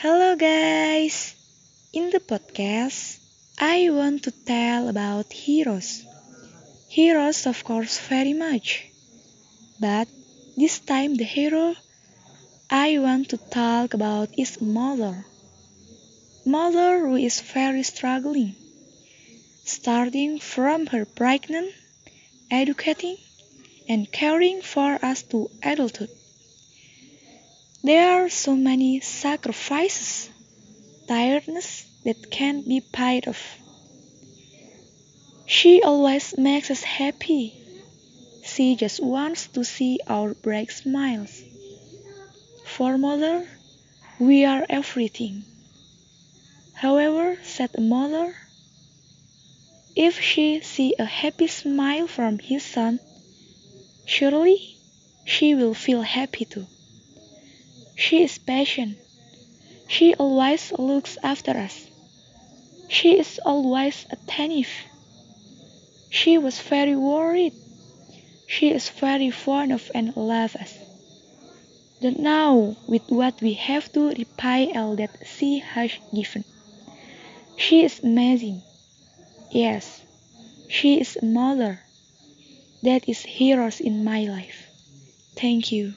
Hello, guys! In the podcast, I want to tell about heroes. Heroes, of course, very much. But this time, the hero I want to talk about is mother. Mother who is very struggling, starting from her pregnant, educating, and caring for us to adulthood. There are so many sacrifices, tiredness that can't be paid off. She always makes us happy. She just wants to see our bright smiles. For mother, we are everything. However, said mother, if she see a happy smile from his son, surely she will feel happy too. She is patient. She always looks after us. She is always attentive. She was very worried. She is very fond of and loves us. Don't know with what we have to repay all that she has given. She is amazing. Yes, she is a mother. That is heroes in my life. Thank you.